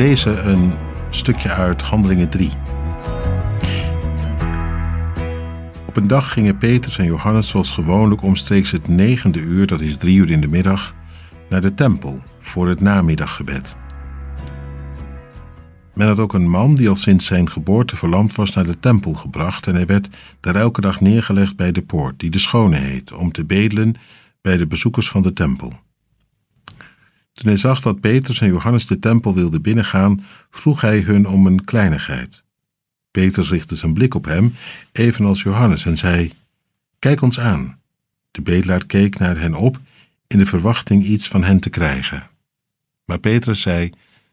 lezen een stukje uit Handelingen 3. Op een dag gingen Petrus en Johannes zoals gewoonlijk omstreeks het negende uur, dat is drie uur in de middag, naar de tempel voor het namiddaggebed. Men had ook een man die al sinds zijn geboorte verlamd was naar de tempel gebracht en hij werd daar elke dag neergelegd bij de poort, die de Schone heet, om te bedelen bij de bezoekers van de tempel. Toen hij zag dat Petrus en Johannes de tempel wilden binnengaan, vroeg hij hun om een kleinigheid. Petrus richtte zijn blik op hem, evenals Johannes, en zei: Kijk ons aan. De bedelaar keek naar hen op in de verwachting iets van hen te krijgen. Maar Petrus zei: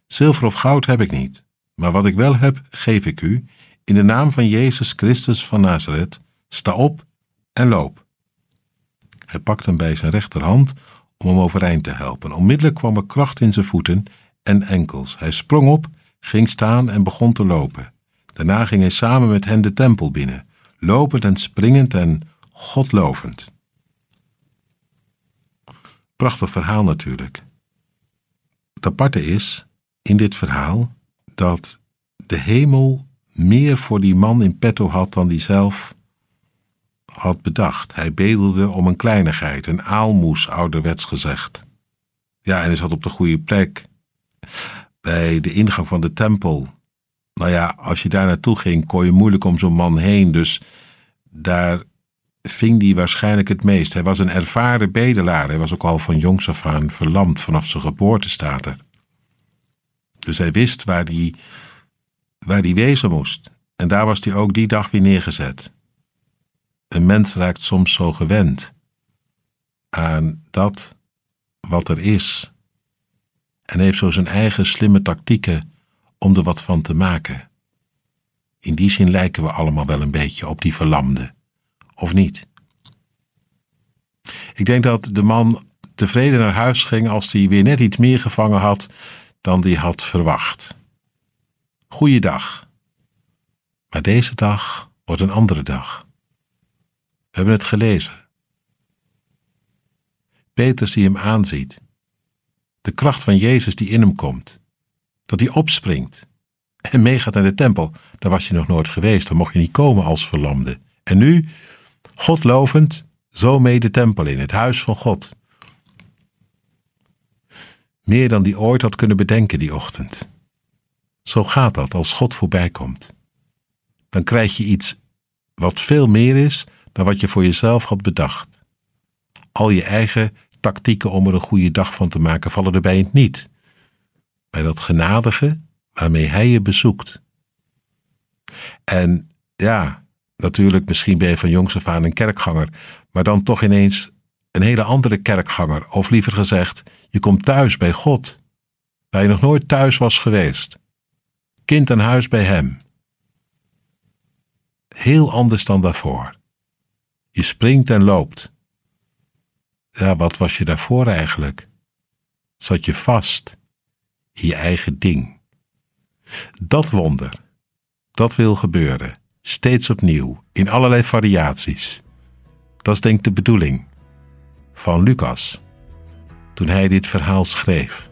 Zilver of goud heb ik niet, maar wat ik wel heb, geef ik u. In de naam van Jezus Christus van Nazareth, sta op en loop. Hij pakte hem bij zijn rechterhand om hem overeind te helpen. Onmiddellijk kwam er kracht in zijn voeten en enkels. Hij sprong op, ging staan en begon te lopen. Daarna ging hij samen met hen de tempel binnen, lopend en springend en godlovend. Prachtig verhaal natuurlijk. Het aparte is in dit verhaal dat de hemel meer voor die man in petto had dan die zelf had bedacht. Hij bedelde om een kleinigheid, een aalmoes, ouderwets gezegd. Ja, en hij zat op de goede plek. Bij de ingang van de tempel. Nou ja, als je daar naartoe ging, kon je moeilijk om zo'n man heen. Dus daar ving hij waarschijnlijk het meest. Hij was een ervaren bedelaar. Hij was ook al van jongs af aan verlamd, vanaf zijn geboorte. Dus hij wist waar hij, waar hij wezen moest. En daar was hij ook die dag weer neergezet. Een mens raakt soms zo gewend aan dat wat er is. En heeft zo zijn eigen slimme tactieken om er wat van te maken. In die zin lijken we allemaal wel een beetje op die verlamde, of niet? Ik denk dat de man tevreden naar huis ging als hij weer net iets meer gevangen had dan hij had verwacht. Goeiedag. Maar deze dag wordt een andere dag. Hebben het gelezen. Petrus die hem aanziet. De kracht van Jezus die in hem komt. Dat hij opspringt en meegaat naar de tempel. Daar was hij nog nooit geweest, daar mocht je niet komen als verlamde. En nu, God lovend, zo mee de tempel in, het huis van God. Meer dan die ooit had kunnen bedenken die ochtend. Zo gaat dat als God voorbij komt. Dan krijg je iets wat veel meer is dan wat je voor jezelf had bedacht. Al je eigen tactieken om er een goede dag van te maken vallen erbij niet. Bij dat genadige waarmee hij je bezoekt. En ja, natuurlijk, misschien ben je van jongs af aan een kerkganger, maar dan toch ineens een hele andere kerkganger. Of liever gezegd, je komt thuis bij God, waar je nog nooit thuis was geweest. Kind aan huis bij Hem. Heel anders dan daarvoor. Je springt en loopt. Ja, wat was je daarvoor eigenlijk? Zat je vast in je eigen ding. Dat wonder, dat wil gebeuren, steeds opnieuw, in allerlei variaties. Dat is denk ik de bedoeling van Lucas toen hij dit verhaal schreef,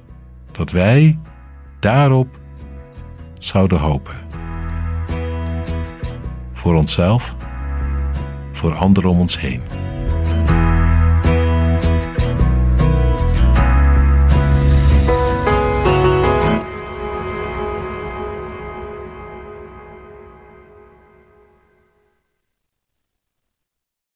dat wij daarop zouden hopen. Voor onszelf voor anderen om ons heen.